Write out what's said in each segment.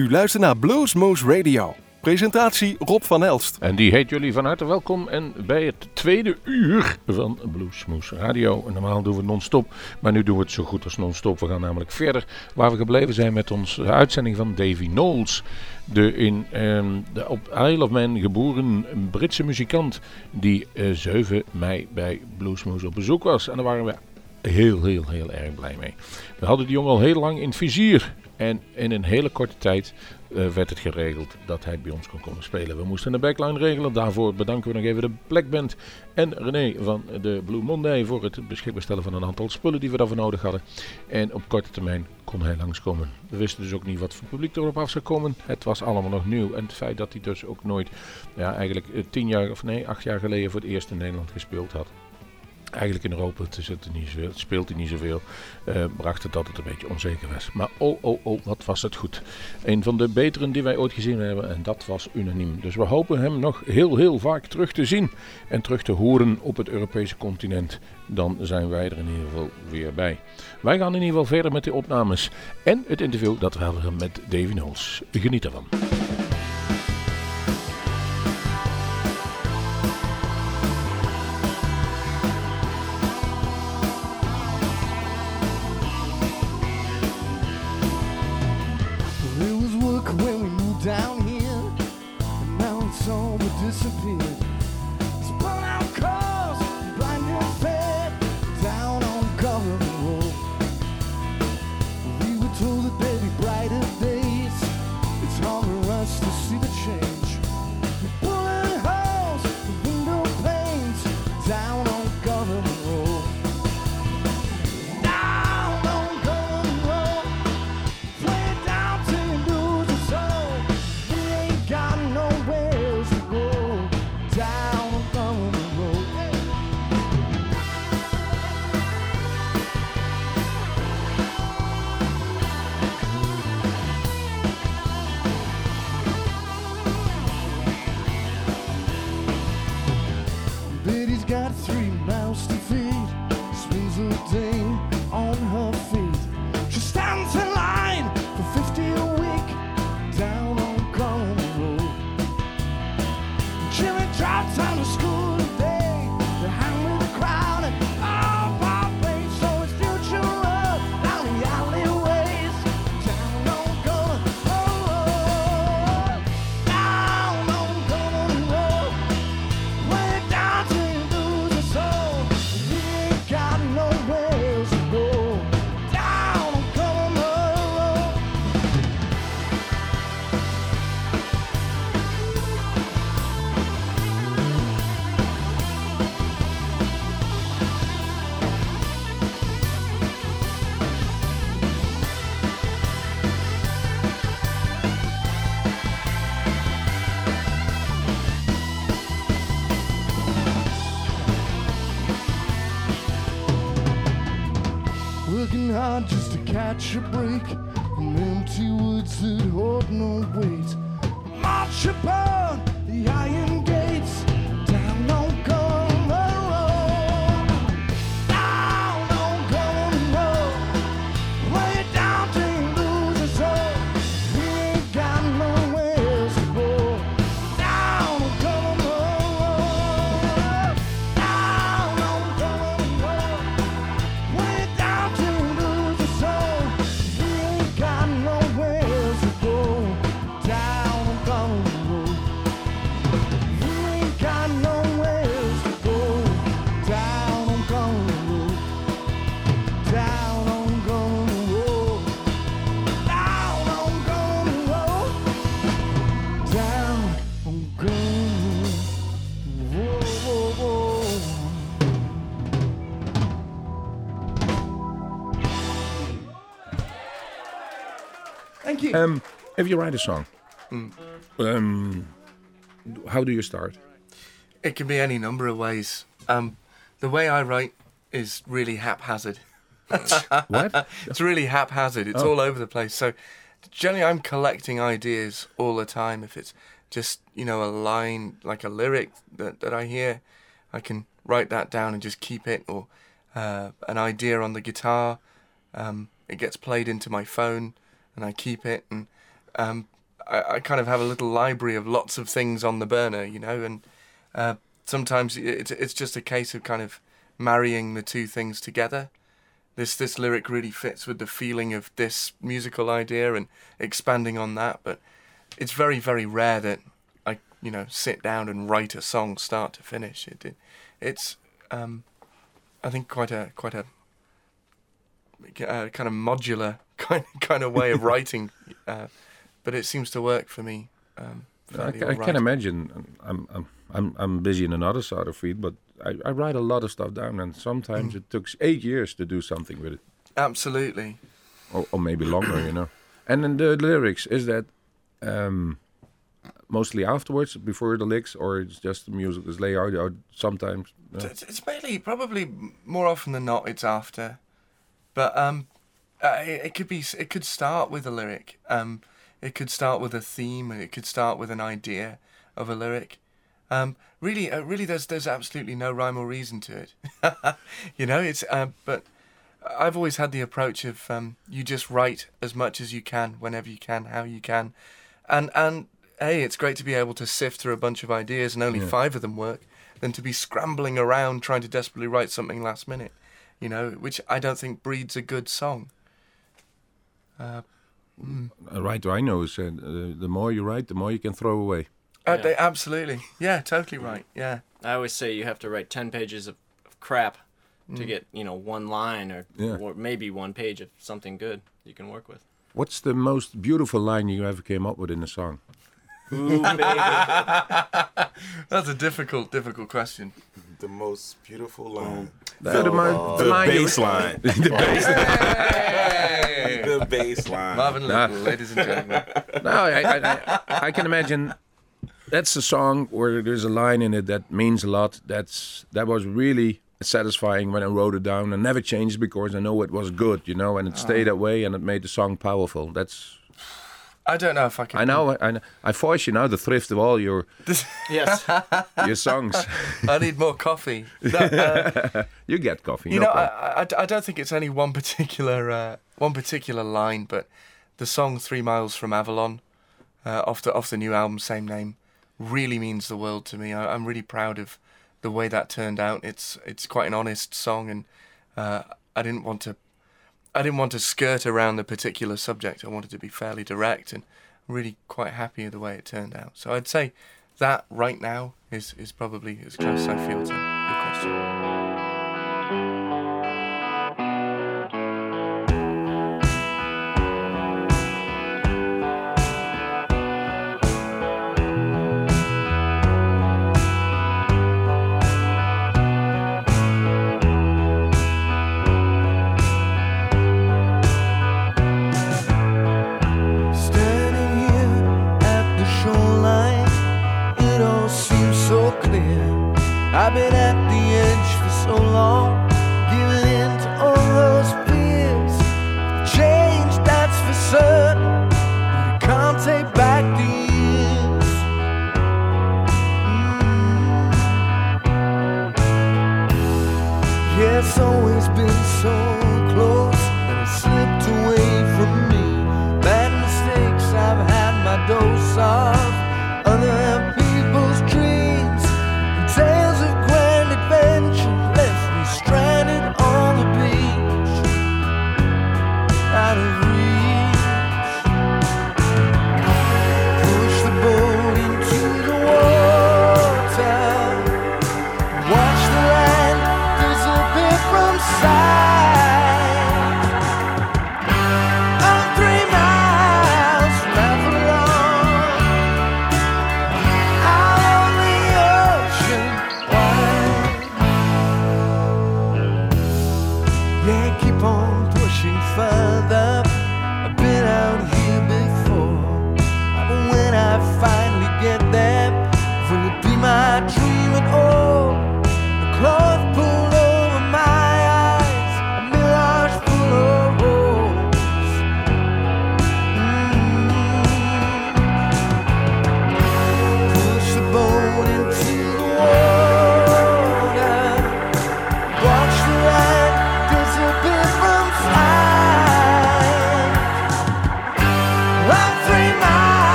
U luistert naar Bluesmoose Radio. Presentatie Rob van Elst. En die heet jullie van harte welkom en bij het tweede uur van Bluesmoose Radio. Normaal doen we non-stop, maar nu doen we het zo goed als non-stop. We gaan namelijk verder waar we gebleven zijn met onze uitzending van Davy Knowles. De, in, eh, de op Isle of Man geboren Britse muzikant die eh, 7 mei bij Bluesmoose op bezoek was. En daar waren we heel, heel, heel erg blij mee. We hadden die jongen al heel lang in het vizier. En in een hele korte tijd uh, werd het geregeld dat hij bij ons kon komen spelen. We moesten een backline regelen. Daarvoor bedanken we nog even de Black Band en René van de Blue Monday voor het beschikbaar stellen van een aantal spullen die we daarvoor nodig hadden. En op korte termijn kon hij langskomen. We wisten dus ook niet wat voor publiek erop af zou komen. Het was allemaal nog nieuw. En het feit dat hij dus ook nooit, ja, eigenlijk tien jaar of nee, acht jaar geleden voor het eerst in Nederland gespeeld had eigenlijk in Europa het, niet zoveel, speelt hij niet zoveel, uh, bracht het dat het een beetje onzeker was. Maar oh, oh, oh, wat was het goed. Een van de beteren die wij ooit gezien hebben en dat was unaniem. Dus we hopen hem nog heel, heel vaak terug te zien en terug te horen op het Europese continent. Dan zijn wij er in ieder geval weer bij. Wij gaan in ieder geval verder met de opnames en het interview dat we hebben met Davy Knowles. Geniet ervan. A break Um, if you write a song, um, how do you start? It can be any number of ways. Um, the way I write is really haphazard. What? It's really haphazard. It's Oh. all over the place. So generally, I'm collecting ideas all the time. If it's just you know a line like a lyric that, that I hear, I can write that down and just keep it. Or uh, an idea on the guitar, um, it gets played into my phone, and I keep it. And um, I, I kind of have a little library of lots of things on the burner, you know, and uh, sometimes it's it's just a case of kind of marrying the two things together. This this lyric really fits with the feeling of this musical idea and expanding on that, but it's very very rare that I you know sit down and write a song start to finish. It, it it's um, I think quite a quite a, uh kind of modular kind kind of way of writing, uh, but it seems to work for me. Um, I, I all can right. imagine. I'm, I'm, I'm, I'm busy in another side of it, but I, I write a lot of stuff down, and sometimes it took eight years to do something with it, Absolutely. or, or maybe longer, you know. And then the lyrics is that um, mostly afterwards, before the licks, or it's just the music is laid out, out sometimes. no? It's, it's mainly probably more often than not it's after, but um, uh, it, it could be it could start with a lyric. Um, it could start with a theme. and It could start with an idea of a lyric. Um, really, uh, really, there's there's absolutely no rhyme or reason to it. you know, it's uh, but I've always had the approach of um, you just write as much as you can, whenever you can, how you can, and and hey, it's great to be able to sift through a bunch of ideas and only Yeah. five of them work, than to be scrambling around trying to desperately write something last minute, you know, which I don't think breeds a good song. Uh, mm. A writer I know said, uh, the more you write, the more you can throw away. Uh, Yeah. they, absolutely, yeah, totally right, yeah. I always say you have to write 10 pages of, of crap Mm. to get, you know, one line or, Yeah. or maybe one page of something good you can work with. What's the most beautiful line you ever came up with in a song? Ooh, baby. That's a difficult, difficult question. The most beautiful line. Uh, the, the, mo- the The line you- bass line. the bass the bass line. Marvin Nah. Ladies and gentlemen. No, I, I, I, I can imagine. That's a song where there's a line in it that means a lot. That's that was really satisfying when I wrote it down and never changed because I know it was good, you know, and it uh-huh. stayed that way and it made the song powerful. That's I don't know if I can. I know I, I force you now the thrift of all your yes. your songs. I need more coffee. No, uh, you get coffee. you no know, I. I, I don't think it's any one particular uh, one particular line, but the song Three Miles from Avalon, uh, off the off the new album, same name, really means the world to me. I, I'm really proud of the way that turned out. It's it's quite an honest song, and uh, I didn't want to. I didn't want to skirt around the particular subject. I wanted to be fairly direct, and really quite happy with the way it turned out. So I'd say that right now is is probably as close as I feel to your question.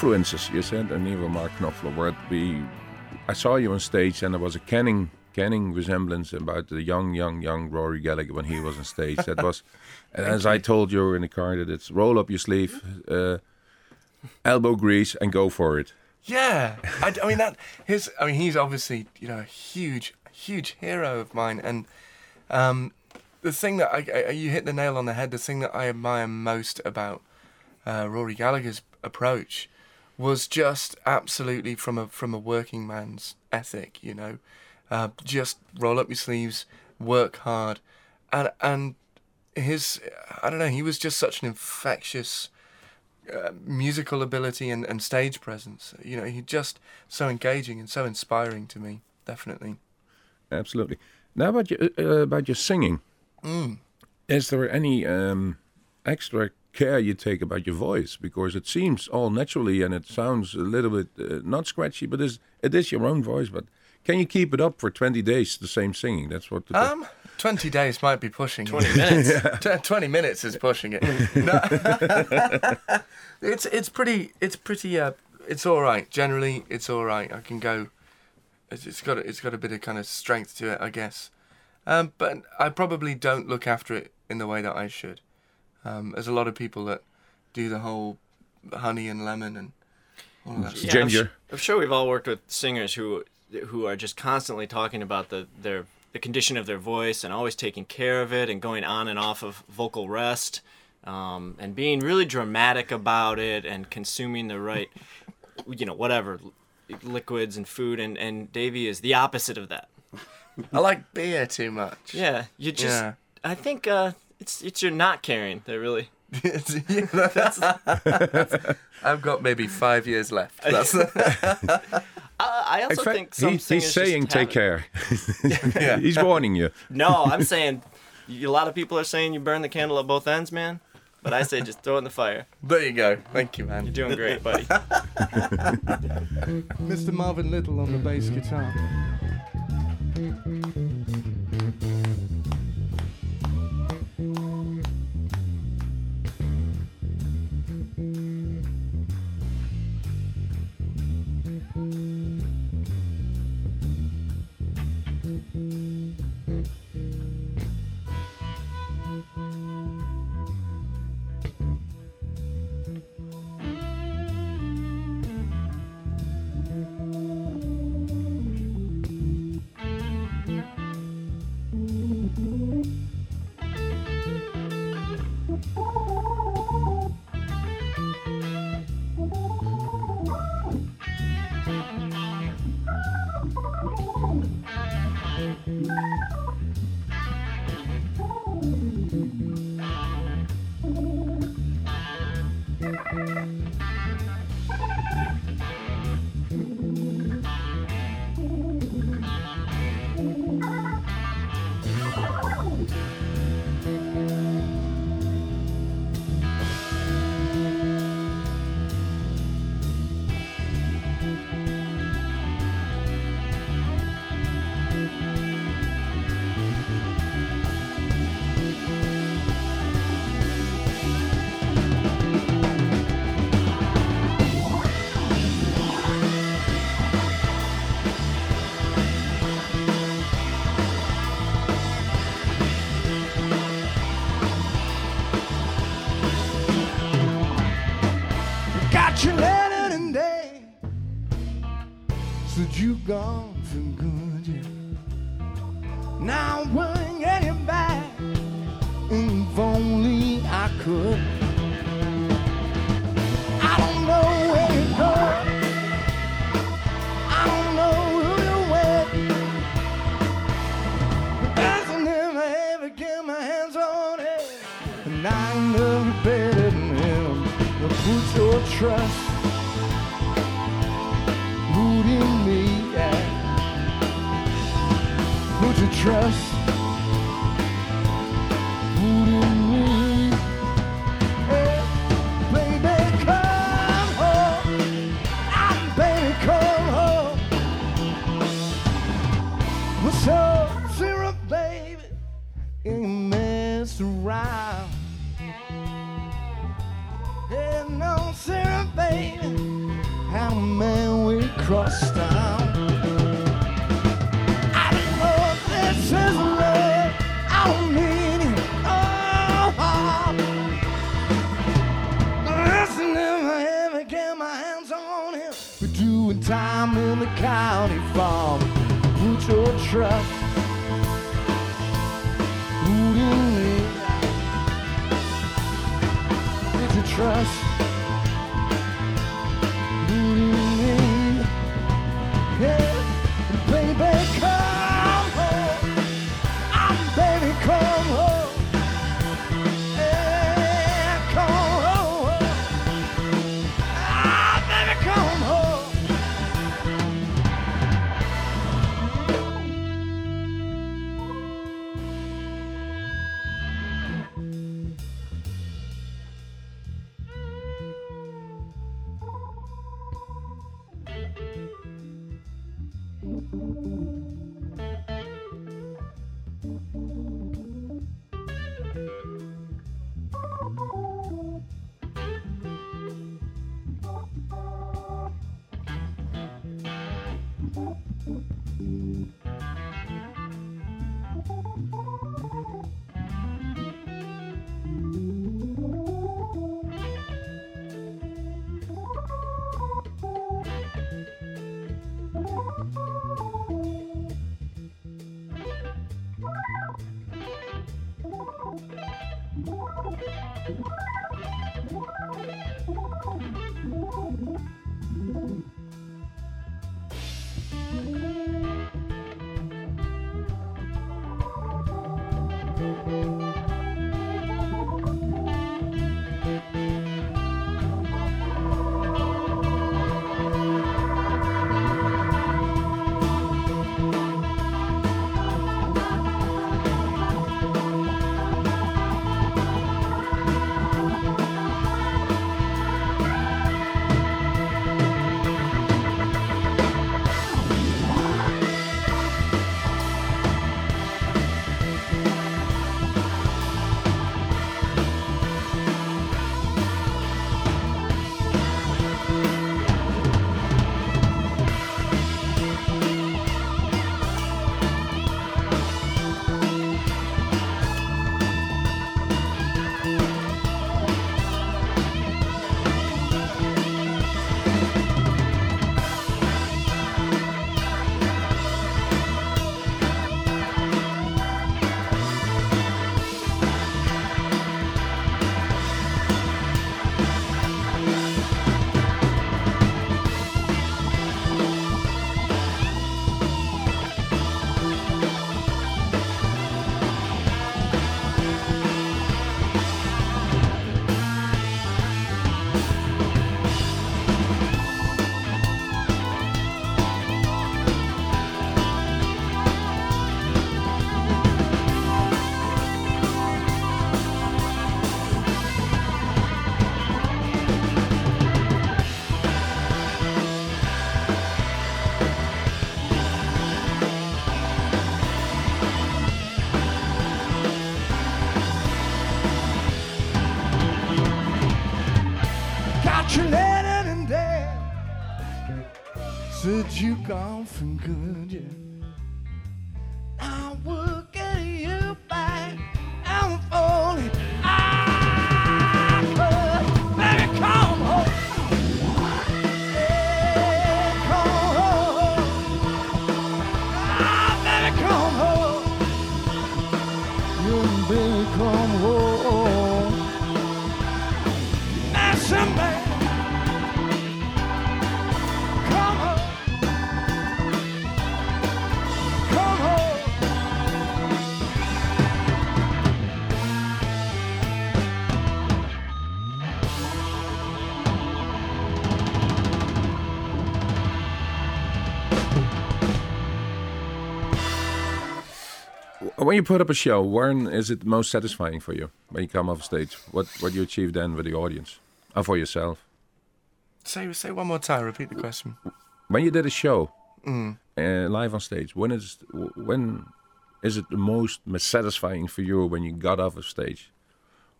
Influences. You said, and even Mark Knopfler. Where we, I saw you on stage, and there was a canning, canning resemblance about the young, young, young Rory Gallagher when he was on stage. That was, and as I told you in the car, that it's roll up your sleeve, uh, elbow grease, and go for it. Yeah, I, I mean that. His, I mean, he's obviously you know a huge, huge hero of mine, and um, the thing that I, I, you hit the nail on the head. The thing that I admire most about uh, Rory Gallagher's approach was just absolutely from a from a working man's ethic. You know, uh, just roll up your sleeves, work hard, and and his I don't know. He was just such an infectious uh, musical ability and, and stage presence. You know, he just so engaging and so inspiring to me. Definitely. Absolutely. Now about your uh, about your singing, is there any um, extra care you take about your voice? Because it seems all naturally and it sounds a little bit uh, not scratchy, but is it is your own voice. But can you keep it up for twenty days the same singing? That's what. The, Um, twenty days might be pushing. it. 20 minutes. Tw- Twenty minutes is pushing it. No. it's it's pretty it's pretty uh it's all right. Generally, it's all right. I can go. It's, it's got it's got a bit of kind of strength to it, I guess. Um, but I probably don't look after it in the way that I should. Um, there's a lot of people that do the whole honey and lemon and all of that. stuff. Yeah, I'm Ginger. I'm sure we've all worked with singers who who are just constantly talking about the their the condition of their voice and always taking care of it and going on and off of vocal rest um, and being really dramatic about it and consuming the right you know whatever liquids and food and and Davy is the opposite of that. I like beer too much. Yeah, you just Yeah. I think uh, it's it's your not caring that really Yeah, that's- I've got maybe five years left. That's I, I In also fact, think some he- singers he's saying have take it. care. yeah. he's warning you. No, I'm saying a lot of people are saying you burn the candle at both ends, man. But I say just throw it in the fire. There you go. Thank you, man. You're doing great, buddy. Mr. Marvin Little on the bass guitar. Got Put in me. Put your trust. Good, yeah. When you put up a show, when is it most satisfying for you? When you come off stage, what what you achieve then with the audience, or for yourself? Say say one more time. Repeat the question. When you did a show Mm. uh, live on stage, when is when is it the most satisfying for you when you got off of stage?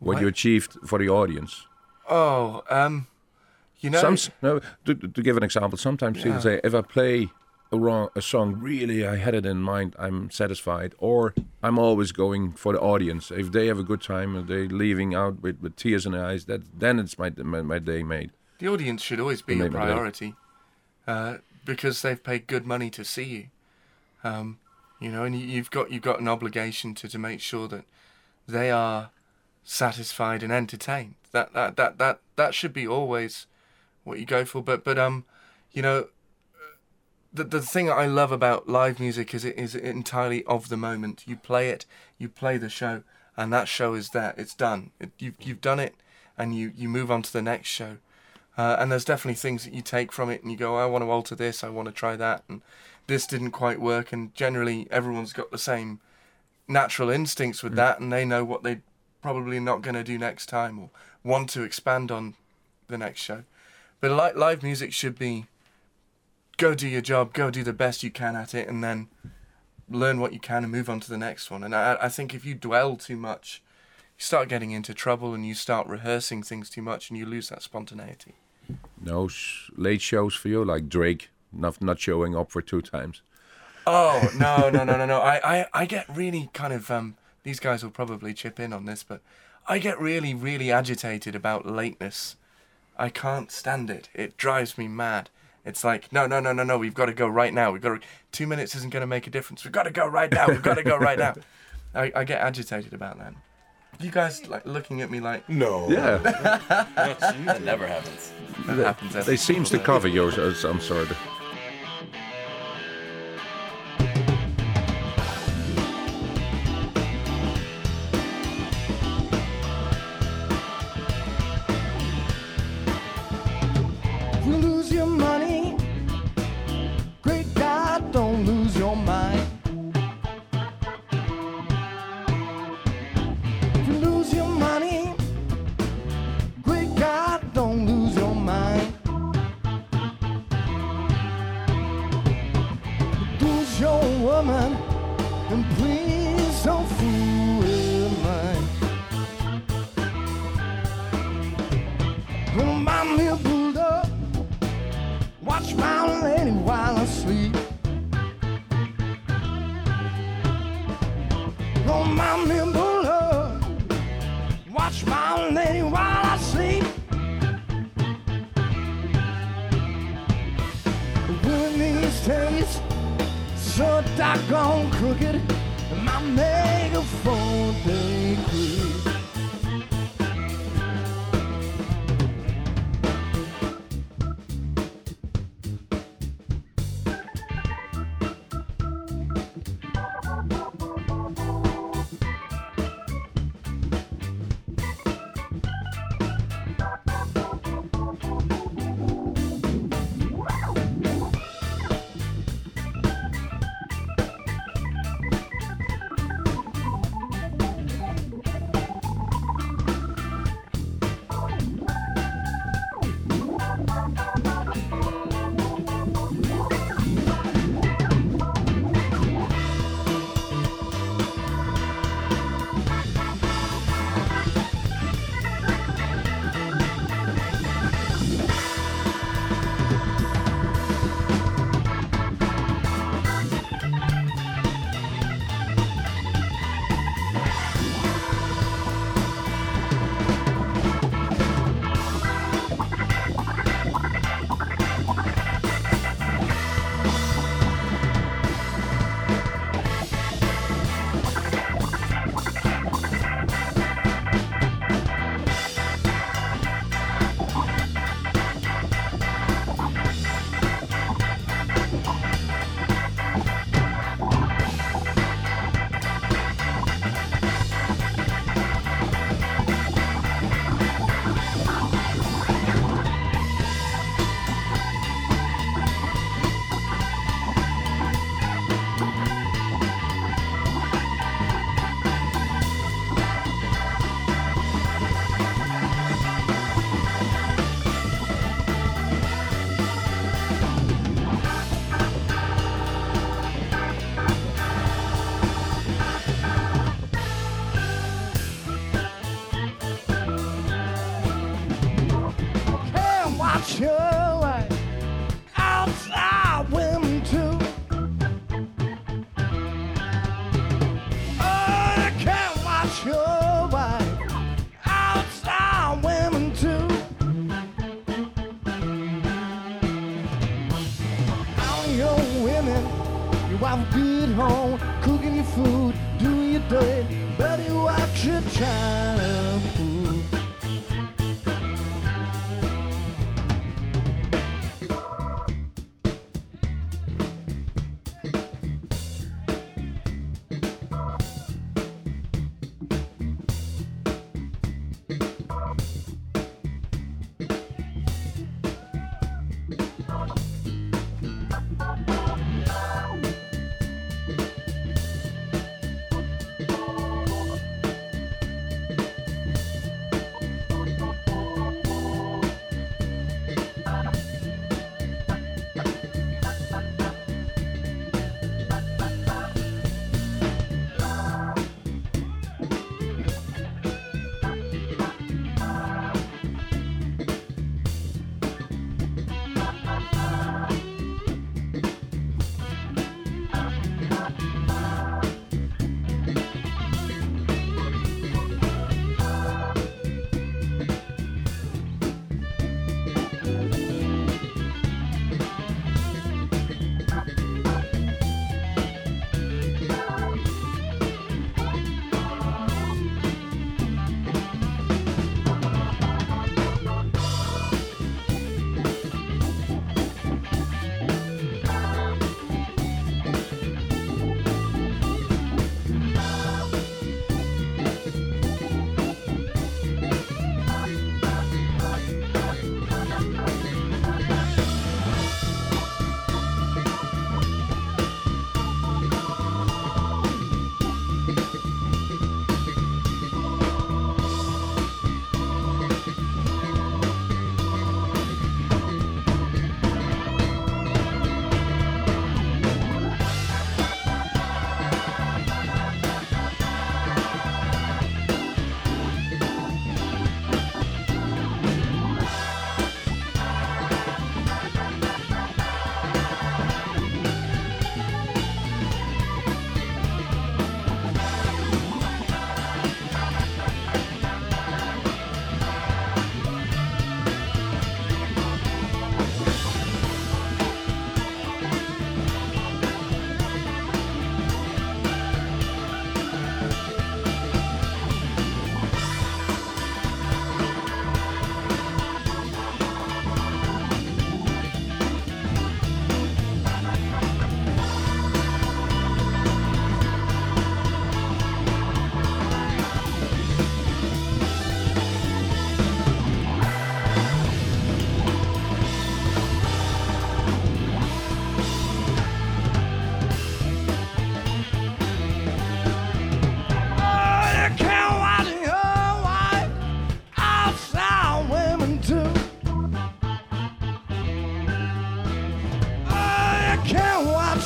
What you achieved for the audience? Oh, um, You know, Some, no, to, to give an example, sometimes people say, if I play a, wrong, a song really, I had it in mind, I'm satisfied, or I'm always going for the audience. If they have a good time and they're leaving out with, with tears in their eyes, that then it's my my, my day made. the audience should always be They my priority uh, because they've paid good money to see you. Um, you know, and you, you've got you've got an obligation to, to make sure that they are satisfied and entertained. That that that that that should be always what you go for. But but um, you know, the the thing I love about live music is it is entirely of the moment. You play it, you play the show, and that show is there. It's done. It, you've you've done it, and you you move on to the next show. Uh, and there's definitely things that you take from it, and you go, I want to alter this, I want to try that, and this didn't quite work. And generally, everyone's got the same natural instincts with that, and they know what they're probably not going to do next time or want to expand on the next show. But li- live music should be go do your job, go do the best you can at it, and then learn what you can and move on to the next one. And I, I think if you dwell too much, you start getting into trouble and you start rehearsing things too much and you lose that spontaneity. No sh- late shows for you, like Drake, not not showing up for two times. Oh no no no no no! I, I, I get really kind of um. These guys will probably chip in on this, but I get really really agitated about lateness. I can't stand it. It drives me mad. It's like no no no no no. We've got to go right now. We've got to. Two minutes isn't going to make a difference. We've got to go right now. We've got to go right now. I, I get agitated about that. You guys like looking at me like No. Yeah, That never happens. that happens. every they seems to cover yours. I'm sorry. but- your money.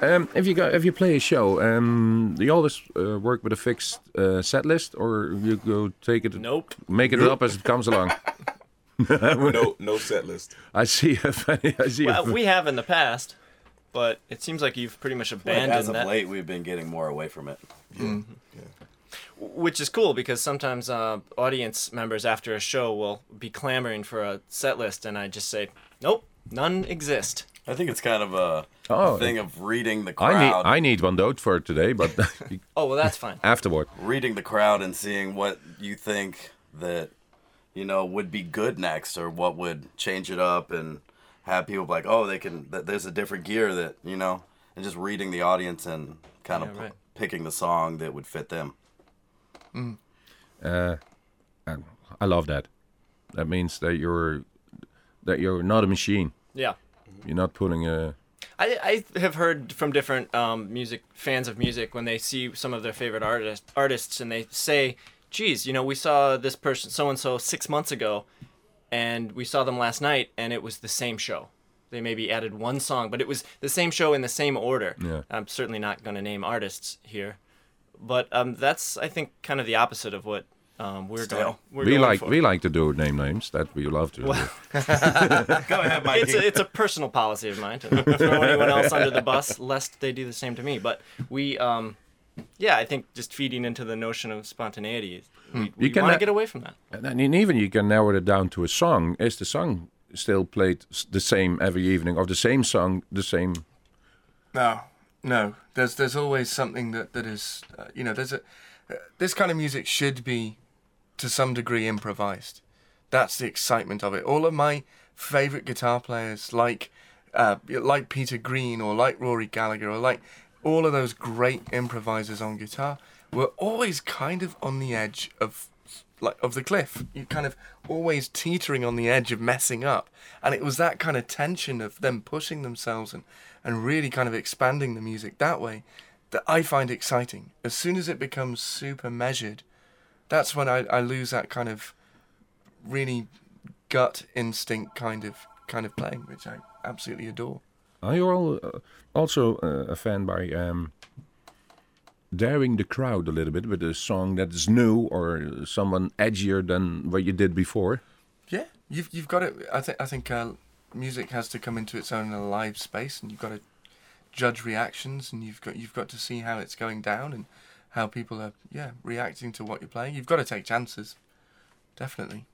Um, if you go, if you play a show, um, do you always uh, work with a fixed uh, set list, or you go take it, Nope. make it up as it comes along? No, no set list. I see. A funny, I see. Well, a, we have in the past, but it seems like you've pretty much Like, abandoned as of that. late, we've been getting more away from it. Yeah. Which is cool because sometimes uh, audience members after a show will be clamoring for a set list, and I just say, nope, none exist. I think it's kind of a Oh. thing of reading the crowd, I need I need one note for today, but Oh, well, that's fine. afterward. reading the crowd and seeing what you think that you know would be good next, or what would change it up, and have people like, oh, they can. That there's a different gear that you know, and just reading the audience and kind of Yeah, right. picking the song that would fit them. Uh, I love that. That means that you're that you're not a machine. Yeah. You're not putting a. I, I have heard from different um, music fans of music when they see some of their favorite artist, artists and they say, geez, you know, we saw this person so and so six months ago and we saw them last night and it was the same show. they maybe added one song, but it was the same show in the same order. Yeah. I'm certainly not going to name artists here, but um, that's I think kind of the opposite of what um, we're going. We're we going like for. we like to do name names. That we love to. do. Go ahead, Mikey. it's a, it's a personal policy of mine to throw anyone else under the bus, lest they do the same to me. But we, um, yeah, I think just feeding into the notion of spontaneity, we, we can want to get away from that. And then even you can narrow it down to a song. Is the song still played the same every evening, or the same song, the same? No, no. There's there's always something that that is uh, you know there's a uh, this kind of music should be to some degree improvised. That's the excitement of it. All of my favorite guitar players, like uh, like Peter Green or like Rory Gallagher or like all of those great improvisers on guitar, were always kind of on the edge of like of the cliff. You kind of always teetering on the edge of messing up. And it was that kind of tension of them pushing themselves and, and really kind of expanding the music that way that I find exciting. As soon as it becomes super measured, that's when I, I lose that kind of really gut instinct kind of kind of playing, which I absolutely adore. Are you all uh, also uh, a fan by um, daring the crowd a little bit with a song that is new or someone edgier than what you did before? Yeah, you've you've got to. I think I think uh, music has to come into its own in a live space, and you've got to judge reactions, and you've got you've got to see how it's going down and how people are yeah reacting to what you're playing. You've got to take chances, definitely.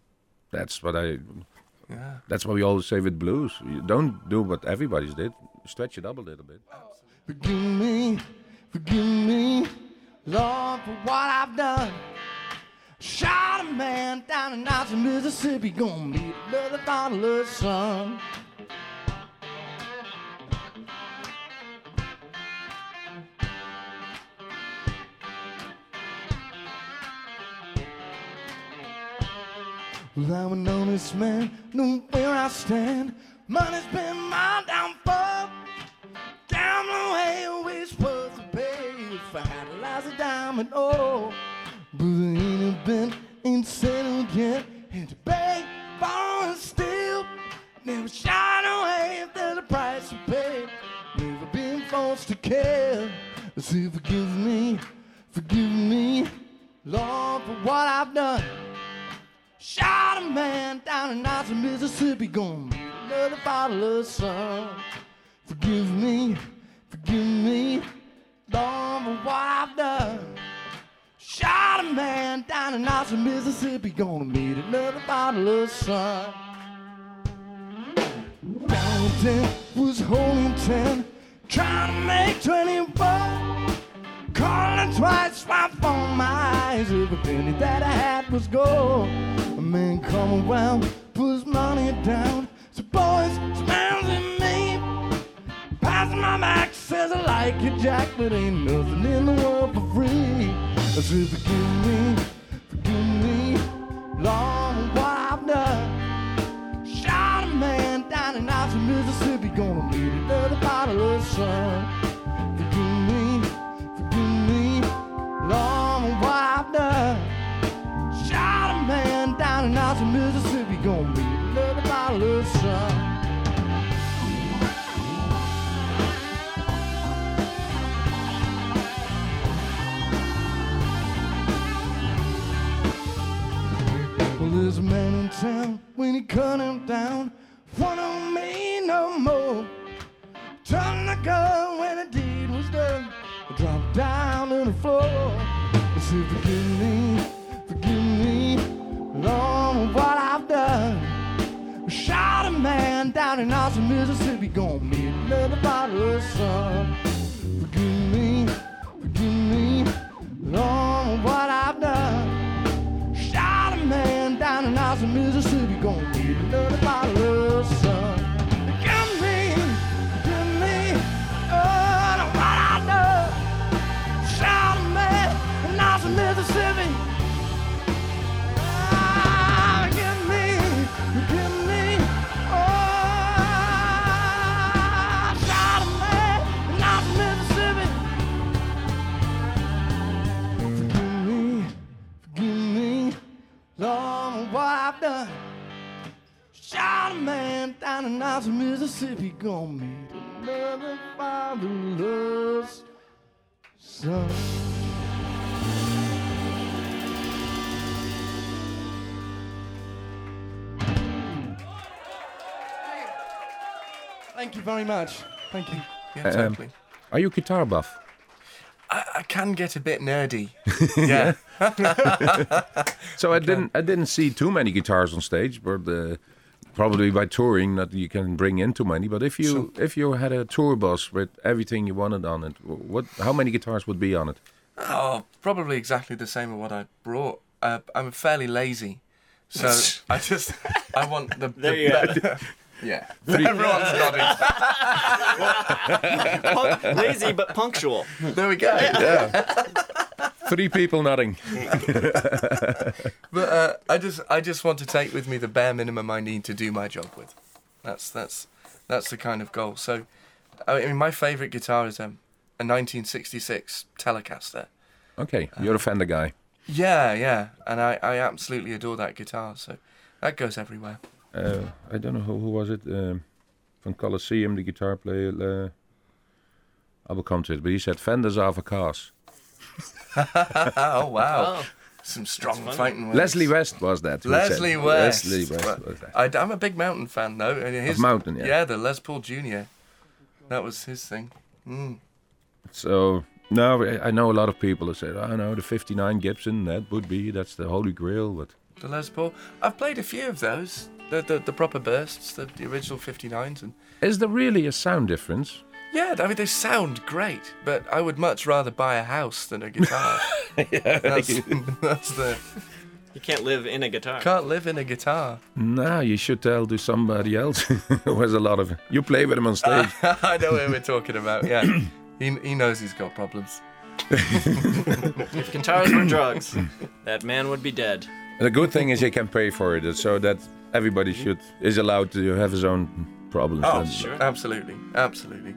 That's what I. Yeah. That's what we always say with blues. You don't do what everybody's did. Stretch it up a little bit. Forgive me, forgive me, Lord, for what I've done. Shot a man down in Knoxville, Mississippi, gonna meet another bottle of Well, I'm an honest man, know where I stand. Money's been my downfall. Gambling away always worth the pay if I had a lousy diamond. Oh, but there ain't a been ain't settled yet. And to beg, borrow, and steal. Never shine away if there's a price to pay. Never been forced to care. So forgive me, forgive me, Lord, for what I've done. Shot a man down in Knoxville, Mississippi, gonna another bottle of sun. Forgive me, forgive me, Lord, for what I've done. Shot a man down in Knoxville, Mississippi, gonna meet another bottle of sun. Downtown was holding ten, trying to make 21. Calling twice, my phone, my eyes. Every penny that I had was gold. Man come around, put his money down. So boys, smiles at me. Passing my back, says I like you, Jack, but ain't nothing in the world for free. I said, forgive me, forgive me, I've done. Shot a man down in Knoxville, Mississippi, gonna meet another bottle of sun. In Knoxville, Mississippi, gonna another bottle of sun. Well, there's a man in town when he cut him down. One on me no more. Turn the gun when the deed was done. I dropped down to the floor. I said, forgive me, Lord, what I've done. Shot a man down in Austin, Mississippi, gonna meet another bottle of sun. Forgive me, forgive me, Lord, what I've done. Shot a man down in Austin, Mississippi, gonna meet another I've done. Shot a man down in Alta, Mississippi, gonna meet another fatherless son. Thank you very much. Thank you. Yeah, Um. Are you guitar buff? I, I can get a bit nerdy. yeah. So I didn't I didn't see too many guitars on stage, but uh, probably by touring that you can bring in too many. But if you if you had a tour bus with everything you wanted on it, what how many guitars would be on it? Oh, probably exactly the same as what I brought. Uh, I'm fairly lazy, so I just I want the. There the you Three. be- Yeah, everyone's nodding. Punk- lazy but punctual. There we go. Yeah. Three people nodding. But uh, I just I just want to take with me the bare minimum I need to do my job with. That's that's that's the kind of goal. So, I mean, my favorite guitar is um, a 1966 Telecaster. Okay, you're a Fender guy. Yeah, yeah, and I, I absolutely adore that guitar. So that goes everywhere. Uh, I don't know who, who was it um, from Colosseum, the guitar player. Uh, I will come to it, but he said Fenders are for cars. oh wow, Oh, some strong fighting words. Leslie West was that. who said- Leslie West. Leslie West was that. I, am a big Mountain fan though. And his, Mountain, yeah. Yeah, the Les Paul Jr. That was his thing. Mm. So no, I I know a lot of people who say, "I know the '59 Gibson. That would be that's the holy grail." But The Les Paul. I've played a few of those. The the, the proper bursts, the, the original 59s, and is there really a sound difference? yeah, I mean they sound great. But I would much rather buy a house than a guitar. that's, that's the you can't live in a guitar. can't live in a guitar. No, you should tell to somebody else who has a lot of. You play with him on stage. I know who we're talking about. Yeah, he he knows he's got problems. If guitars were drugs, that man would be dead. the good thing is you can pay for it, so that everybody mm-hmm. should is allowed to have his own problems. Oh, And- sure. Absolutely, absolutely.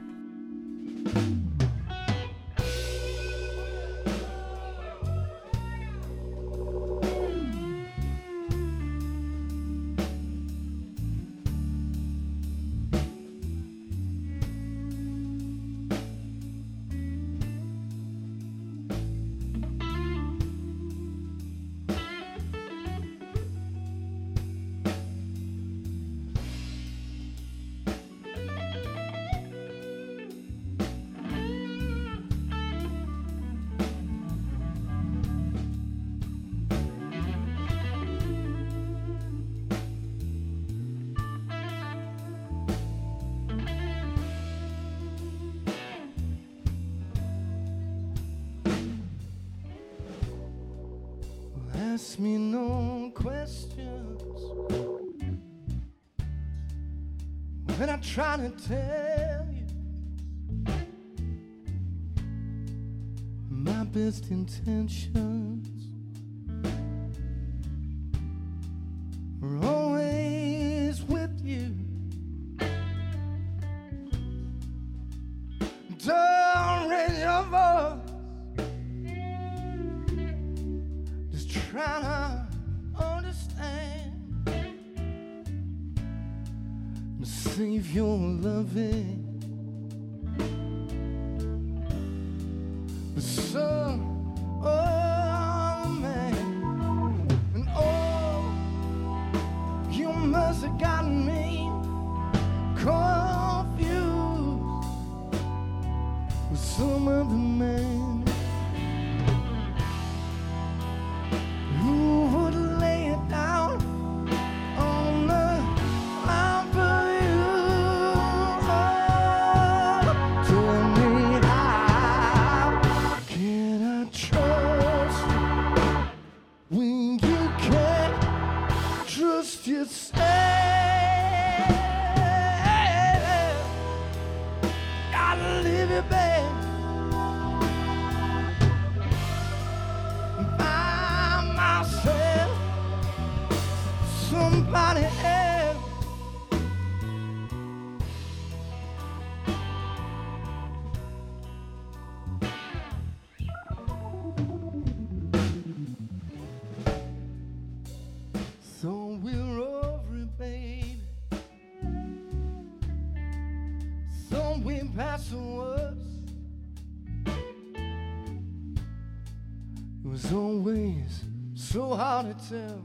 myself.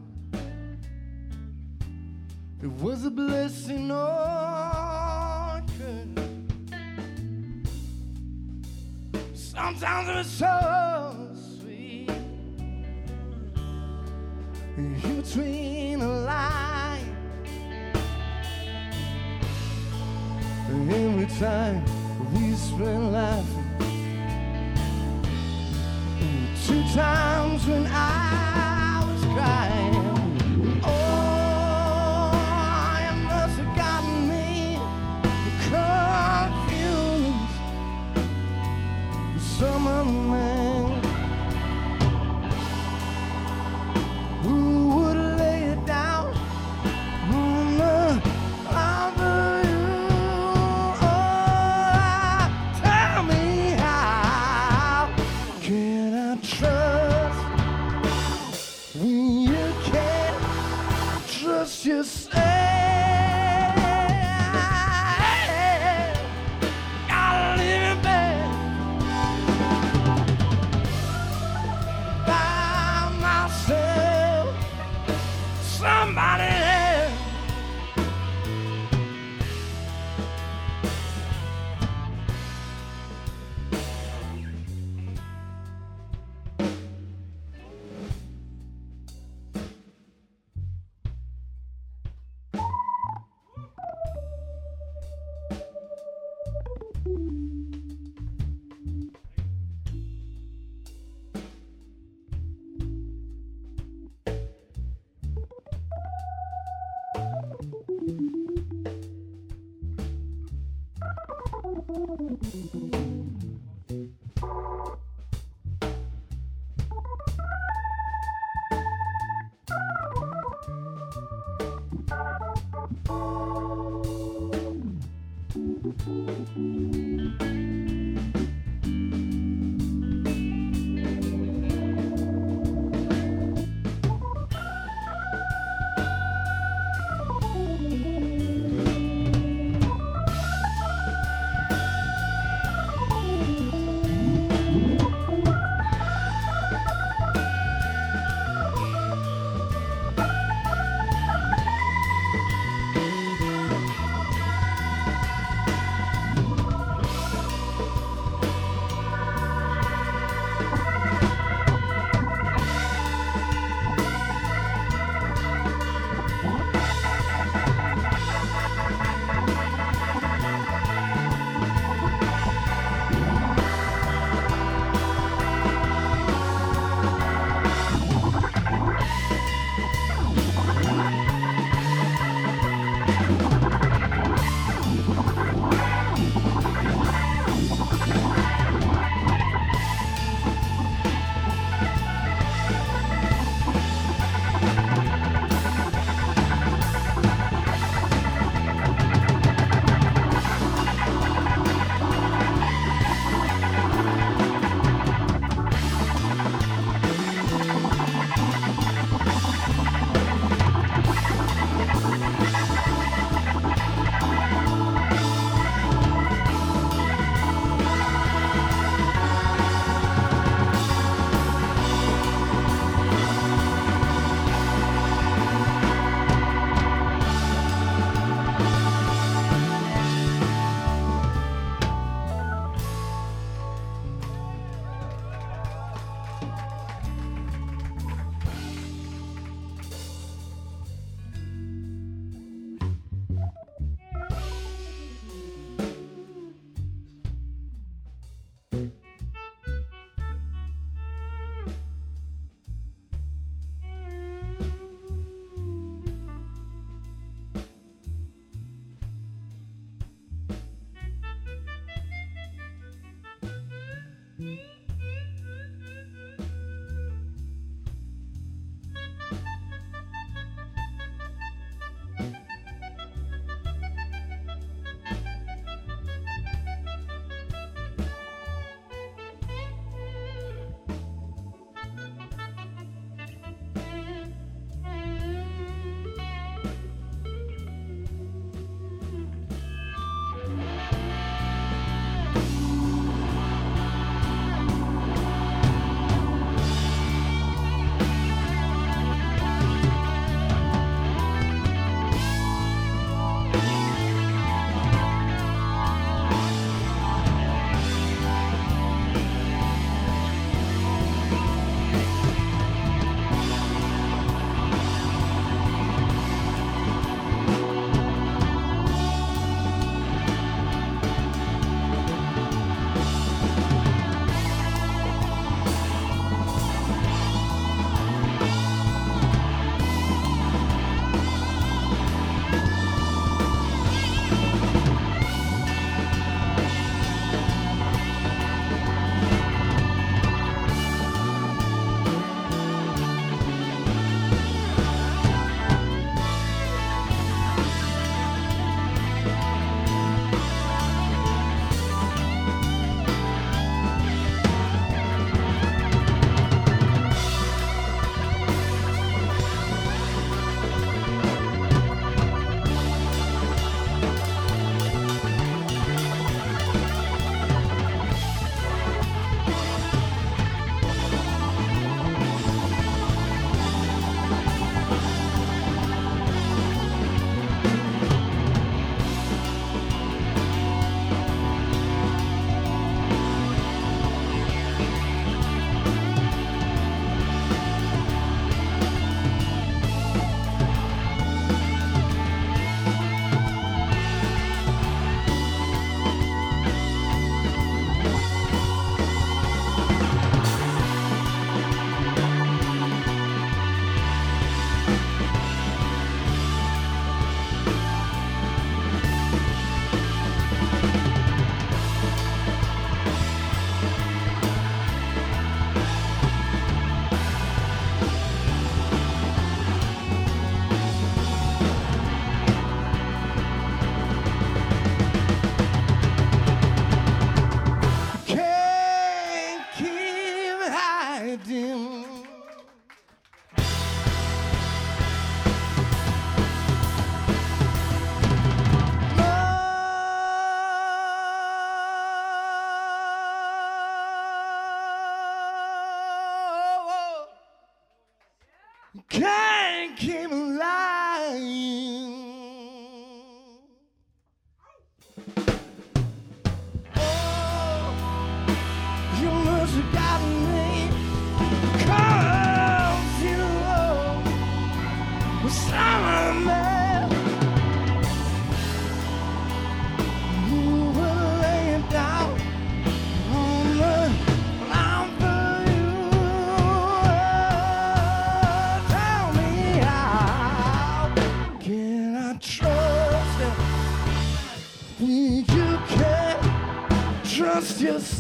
It was a blessing oh, on curse. Sometimes it was so sweet. In between the lines, every time we spent laughing, two times.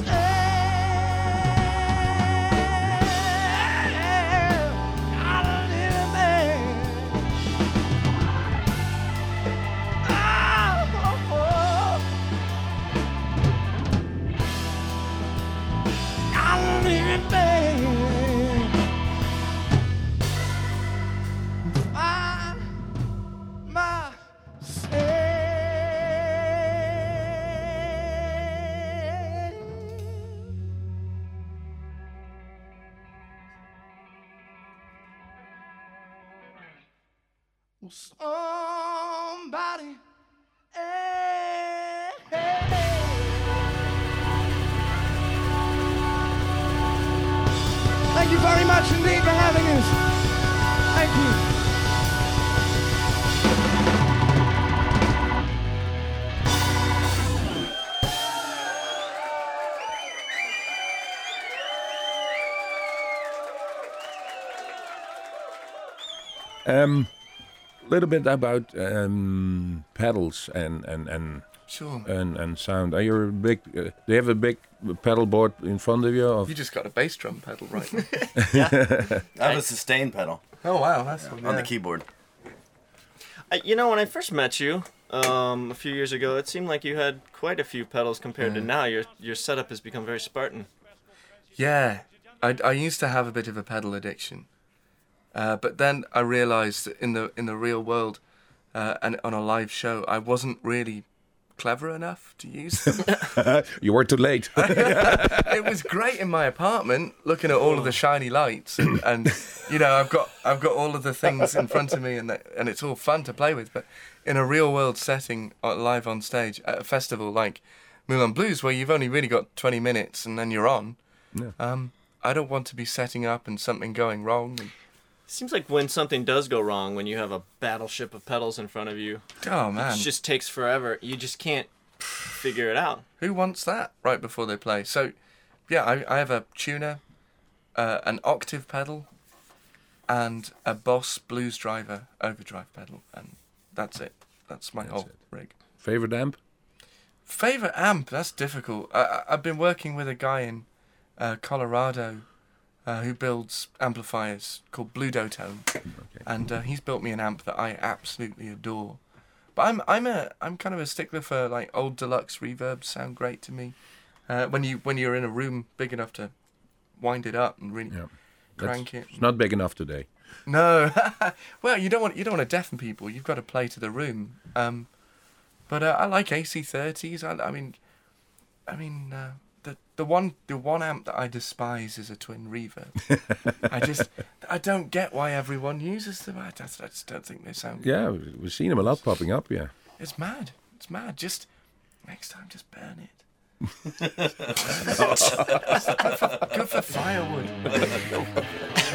Trust Um, little bit about um, pedals and and and Sure. and, and sound. Are you a big? Uh, do you have a big pedal board in front of you? Of You just got a bass drum pedal, right? yeah, I have a sustain pedal oh wow, that's on the keyboard. I, you know, when I first met you um, a few years ago, it seemed like you had quite a few pedals compared to now. Your your setup has become very Spartan. Yeah, I, I used to have a bit of a pedal addiction, uh, but then I realised that in the in the real world, uh, and on a live show, I wasn't really clever enough to use them. you were too late. it was great in my apartment, looking at all of the shiny lights, and, and you know I've got I've got all of the things in front of me, and that, and it's all fun to play with. But in a real world setting, uh, live on stage at a festival like Moulin Blues, where you've only really got 20 minutes and then you're on, Yeah. um, I don't want to be setting up and something going wrong. And, Seems like when something does go wrong, when you have a battleship of pedals in front of you, oh man, it just takes forever. You just can't figure it out. who wants that right before they play? So, yeah, I, I have a tuner, uh, an octave pedal, and a Boss Blues Driver overdrive pedal, and that's it. That's my That's whole it. rig. Favorite amp? Favorite amp? That's difficult. I, I, I've been working with a guy in uh, Colorado uh, who builds amplifiers called Blue Dotone, and uh, he's built me an amp that I absolutely adore. But I'm I'm a I'm kind of a stickler for like old deluxe reverbs. Sound great to me. Uh, when you when you're in a room big enough to wind it up and really Yeah. crank That's- it. It's not big enough today. No, well, you don't want you don't want to deafen people. You've got to play to the room. Um, but uh, I like AC30s. I, I mean, I mean uh, the the one the one amp that I despise is a twin reverb. I just I don't get why everyone uses them. I just, I just don't think they sound. Yeah, we- we've seen them a lot popping up. Yeah. It's mad. It's mad. Just next time, just burn it. Good for firewood.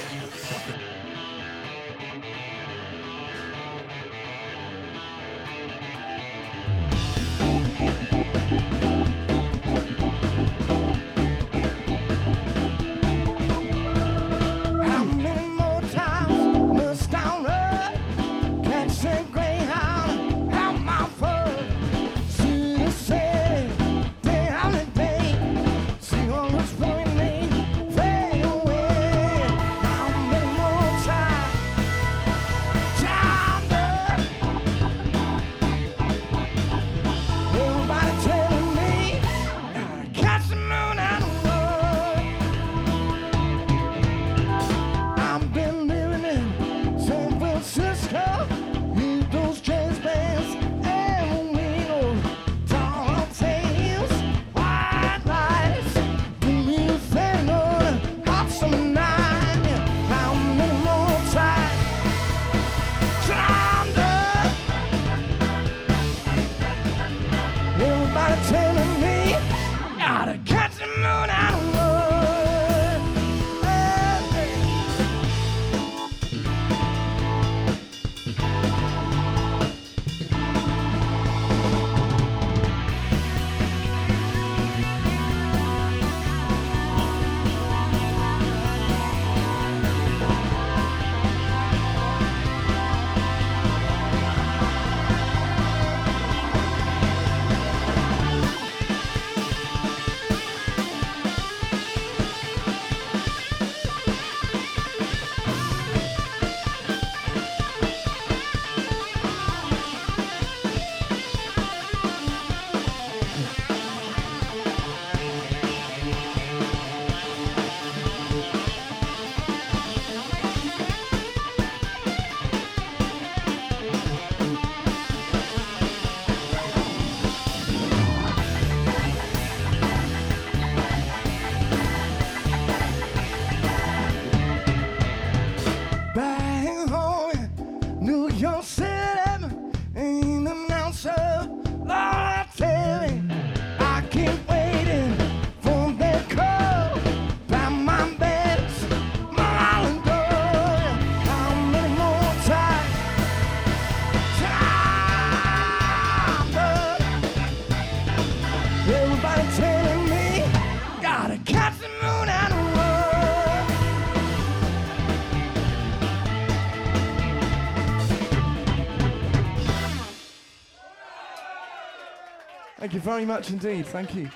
you very much indeed. Thank you.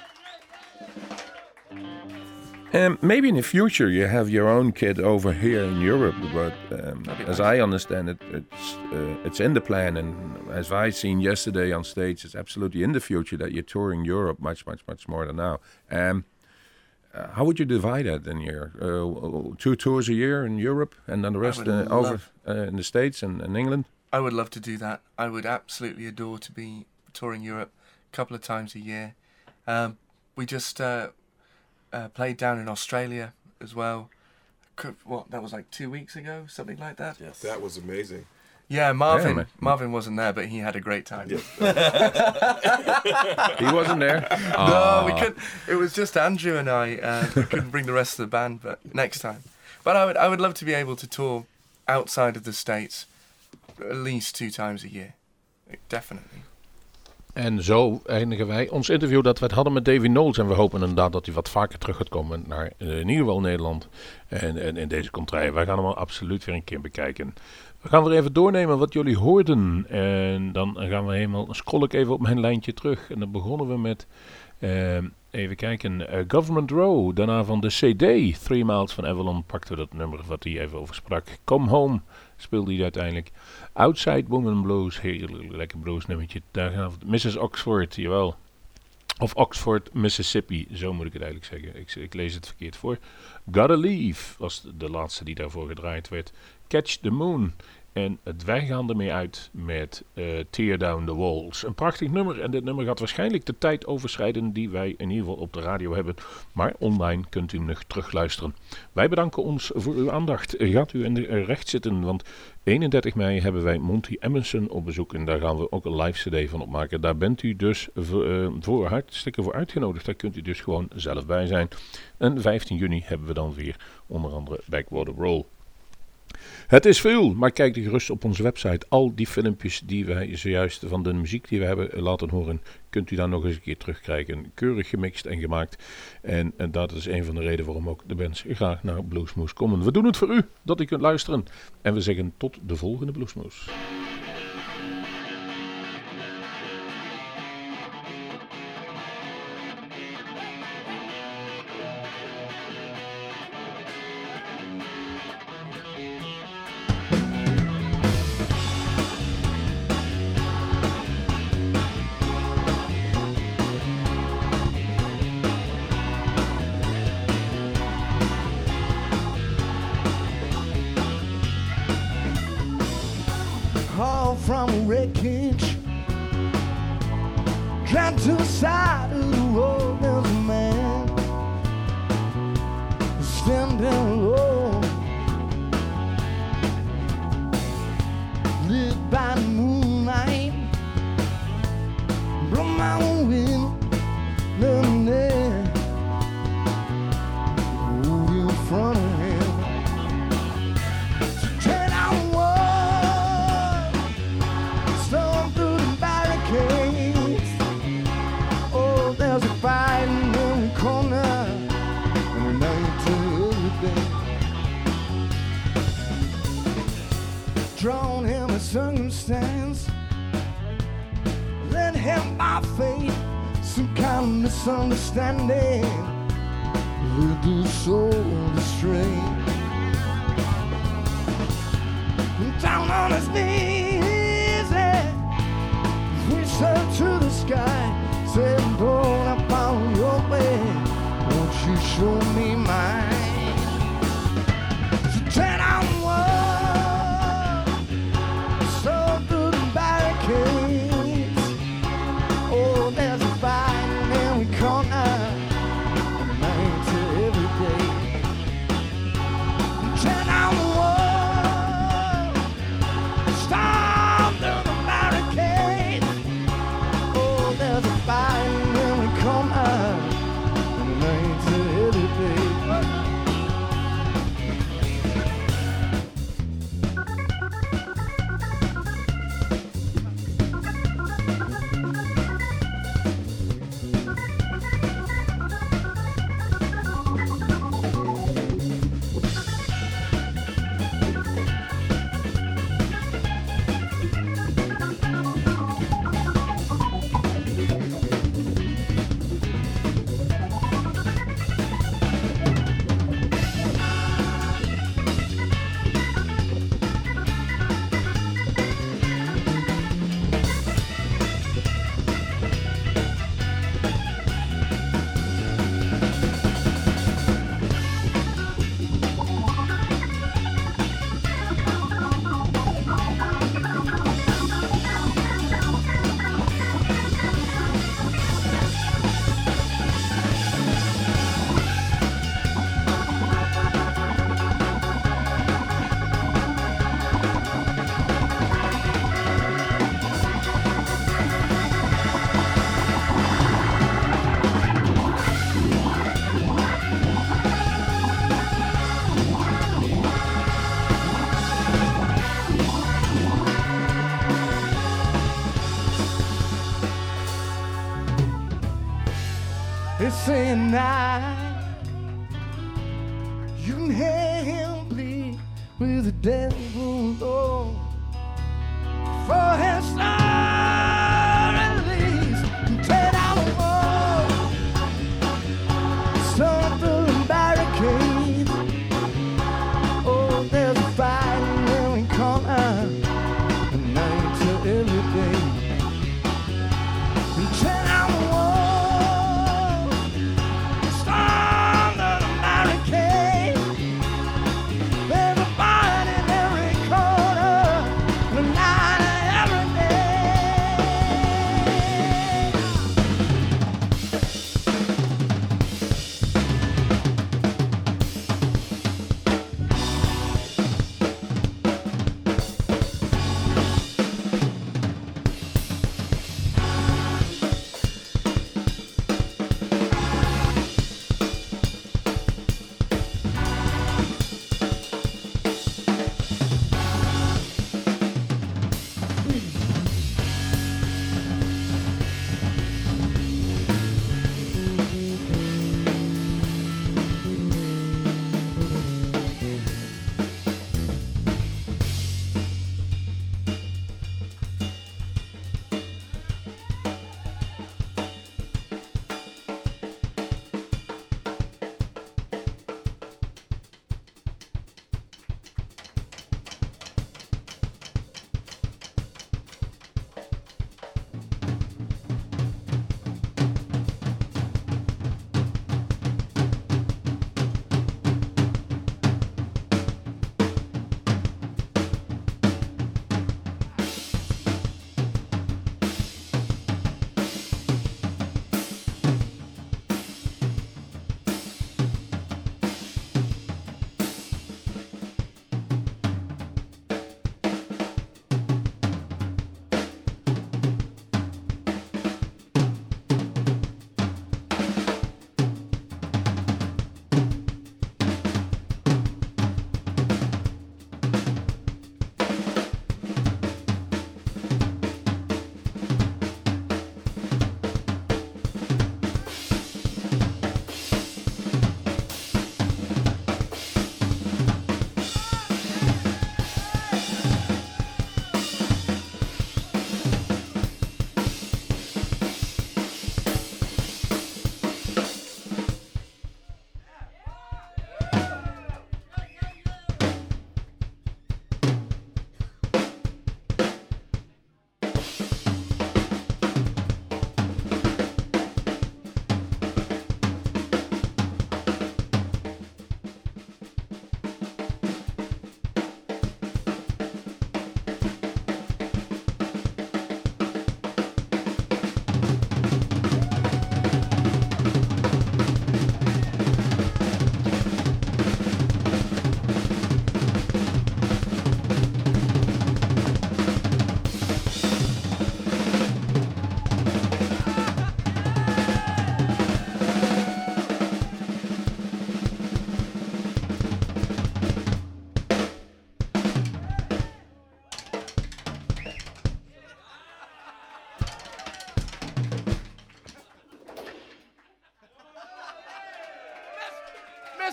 Um, maybe in the future you have your own kid over here in Europe, but um, as nice. I understand it, it's uh, it's in the plan, and as I seen yesterday on stage, it's absolutely in the future that you're touring Europe much, much, much more than now. Um, uh, how would you divide that in your uh, two tours a year in Europe, and then the rest uh, over uh, in the States and, and England? I would love to do that. I would absolutely adore to be touring Europe a couple of times a year. Um, we just uh, uh, played down in Australia as well. Co- What that was like two weeks ago, something like that. Yes. That was amazing. Yeah, Marvin. man. Marvin wasn't there, but he had a great time. He wasn't there. No, we couldn't. It was just Andrew and I. Uh, we couldn't bring the rest of the band, but next time. But I would, I would love to be able to tour outside of the states at least two times a year. Definitely. En zo eindigen wij ons interview dat we het hadden met Davy Knowles. En we hopen inderdaad dat hij wat vaker terug gaat komen naar eh, geval Nederland. En, en in deze contraille. Wij gaan hem absoluut weer een keer bekijken. We gaan weer even doornemen wat jullie hoorden. En dan gaan we helemaal, scroll ik even op mijn lijntje terug. En dan begonnen we met, eh, even kijken, eh, Government Row. Daarna van de CD, Three Miles van Avalon, pakten we dat nummer wat hij even over sprak. Come Home speelde hij uiteindelijk. Outside Woman Blues, heel lekker blues nummertje. Mrs. Oxford, jawel. Of Oxford, Mississippi, zo moet ik het eigenlijk zeggen. Ik, ik lees het verkeerd voor. Gotta Leave was de laatste die daarvoor gedraaid werd. Catch the Moon. En het- wij gaan ermee uit met eh, Tear Down the Walls. Een prachtig nummer. En dit nummer gaat waarschijnlijk de tijd overschrijden die wij in ieder geval op de radio hebben. Maar online kunt u nog terugluisteren. Wij bedanken ons voor uw aandacht. Gaat u in de, eh, recht zitten, want 31 mei hebben wij Monty Emerson op bezoek. En daar gaan we ook een live cd van opmaken. Daar bent u dus eh, voor hartstikke voor uitgenodigd. Daar kunt u dus gewoon zelf bij zijn. En 15 juni hebben we dan weer onder andere Backwater Roll. Het is veel, maar kijk er gerust op onze website. Al die filmpjes die wij zojuist van de muziek die we hebben laten horen, kunt u daar nog eens een keer terugkrijgen. Keurig gemixt en gemaakt. En, en dat is een van de redenen waarom ook de bands graag naar Bluesmoes komen. We doen het voor u, dat u kunt luisteren. En we zeggen tot de volgende Bluesmoes.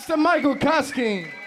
Mr. Michael Koskin.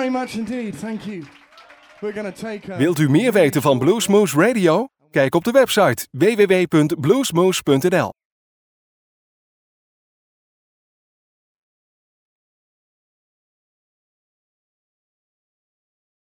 Very much indeed. Thank you. We're take. Wilt u meer weten van Bluesmoose Radio? Kijk op de website www.bluesmoose.nl